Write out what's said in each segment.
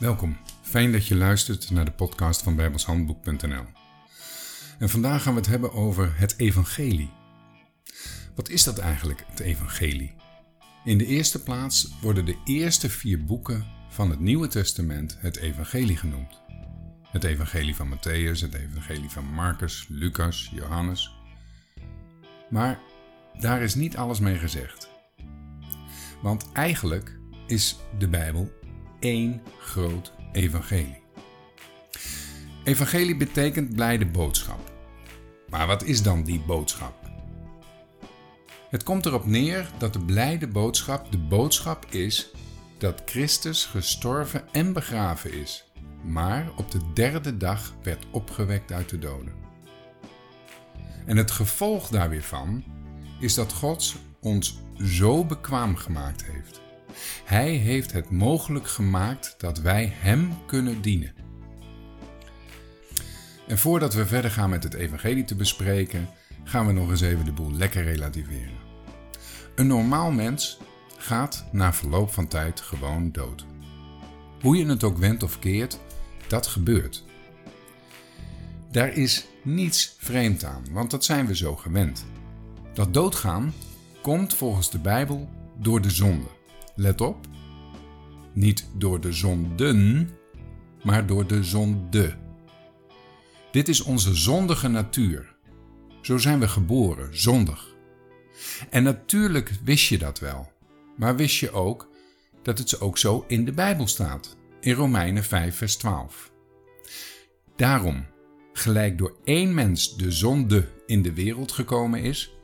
Welkom, fijn dat je luistert naar de podcast van bijbelshandboek.nl. En vandaag gaan we het hebben over het evangelie. Wat is dat eigenlijk, het evangelie? In de eerste plaats worden de eerste vier boeken van het Nieuwe Testament het evangelie genoemd. Het evangelie van Matthäus, het evangelie van Marcus, Lucas, Johannes. Maar daar is niet alles mee gezegd. Want eigenlijk is de Bijbel één groot evangelie. Evangelie betekent blijde boodschap. Maar wat is dan die boodschap? Het komt erop neer dat de blijde boodschap de boodschap is dat Christus gestorven en begraven is, maar op de derde dag werd opgewekt uit de doden. En het gevolg daar weer van is dat God ons zo bekwaam gemaakt heeft hij heeft het mogelijk gemaakt dat wij Hem kunnen dienen. En voordat we verder gaan met het Evangelie te bespreken, gaan we nog eens even de boel lekker relativeren. Een normaal mens gaat na verloop van tijd gewoon dood. Hoe je het ook wendt of keert, dat gebeurt. Daar is niets vreemd aan, want dat zijn we zo gewend. Dat doodgaan komt volgens de Bijbel door de zonde. Let op, niet door de zonden, maar door de zonde. Dit is onze zondige natuur. Zo zijn we geboren, zondig. En natuurlijk wist je dat wel, maar wist je ook dat het ook zo in de Bijbel staat, in Romeinen 5, vers 12. Daarom, gelijk door één mens de zonde in de wereld gekomen is,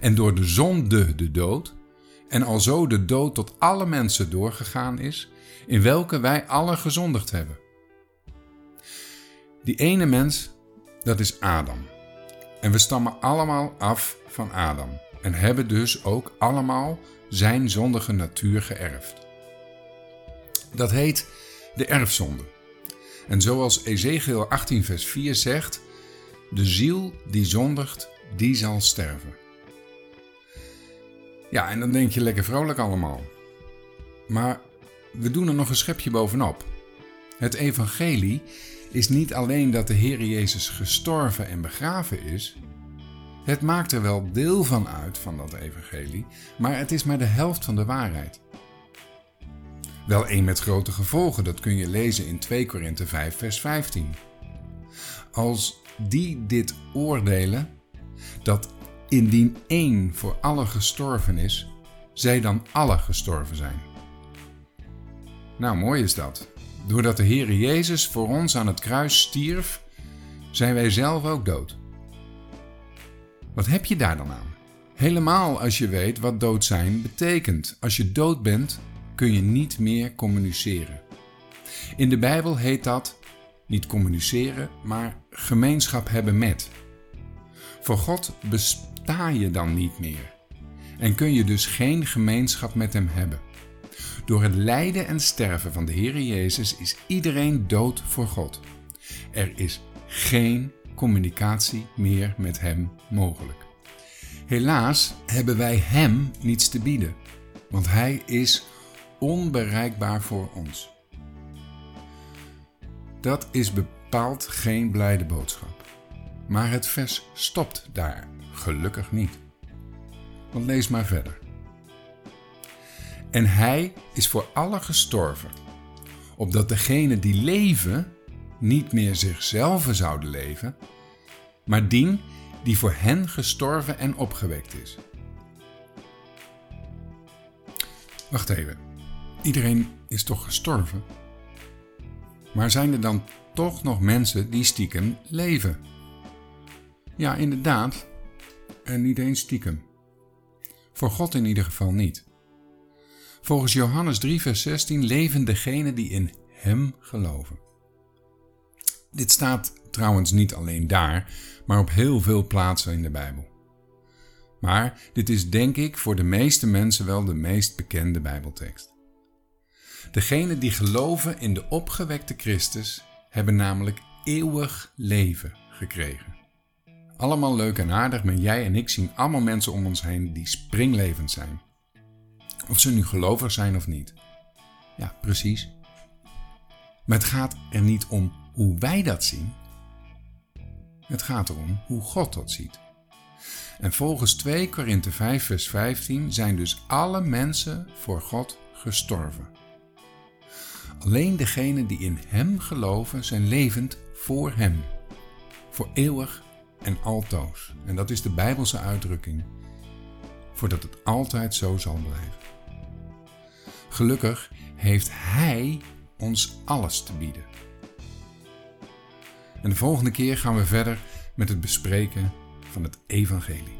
en door de zonde de dood, en alzo de dood tot alle mensen doorgegaan is, in welke wij alle gezondigd hebben. Die ene mens, dat is Adam. En we stammen allemaal af van Adam en hebben dus ook allemaal zijn zondige natuur geërfd. Dat heet de erfzonde. En zoals Ezekiel 18 vers 4 zegt, de ziel die zondigt, die zal sterven. Ja, en dan denk je lekker vrolijk allemaal. Maar we doen er nog een schepje bovenop. Het evangelie is niet alleen dat de Heer Jezus gestorven en begraven is. Het maakt er wel deel van uit van dat evangelie, maar het is maar de helft van de waarheid. Wel een met grote gevolgen, dat kun je lezen in 2 Korinthe 5 vers 15. Als die dit oordelen, dat Indien één voor alle gestorven is, zij dan alle gestorven zijn. Nou, mooi is dat. Doordat de Heer Jezus voor ons aan het kruis stierf, zijn wij zelf ook dood. Wat heb je daar dan aan? Helemaal als je weet wat dood zijn betekent. Als je dood bent, kun je niet meer communiceren. In de Bijbel heet dat niet communiceren, maar gemeenschap hebben met. Voor God sta je dan niet meer en kun je dus geen gemeenschap met Hem hebben. Door het lijden en sterven van de Heer Jezus is iedereen dood voor God. Er is geen communicatie meer met Hem mogelijk. Helaas hebben wij Hem niets te bieden, want Hij is onbereikbaar voor ons. Dat is bepaald geen blijde boodschap. Maar het vers stopt daar Gelukkig niet. Want lees maar verder. En hij is voor alle gestorven, opdat degenen die leven niet meer zichzelf zouden leven, maar dien die voor hen gestorven en opgewekt is. Wacht even, iedereen is toch gestorven? Maar zijn er dan toch nog mensen die stiekem leven? Ja, inderdaad, en niet eens stiekem. Voor God in ieder geval niet. Volgens Johannes 3, vers 16 leven degenen die in Hem geloven. Dit staat trouwens niet alleen daar, maar op heel veel plaatsen in de Bijbel. Maar dit is denk ik voor de meeste mensen wel de meest bekende Bijbeltekst. Degenen die geloven in de opgewekte Christus hebben namelijk eeuwig leven gekregen. Allemaal leuk en aardig, maar jij en ik zien allemaal mensen om ons heen die springlevend zijn. Of ze nu gelovig zijn of niet. Ja, precies. Maar het gaat er niet om hoe wij dat zien. Het gaat erom hoe God dat ziet. En volgens 2 Korinthe 5 vers 15 zijn dus alle mensen voor God gestorven. Alleen degenen die in Hem geloven zijn levend voor Hem. Voor eeuwig en altoos. En dat is de Bijbelse uitdrukking. Voordat het altijd zo zal blijven. Gelukkig heeft Hij ons alles te bieden. En de volgende keer gaan we verder met het bespreken van het Evangelie.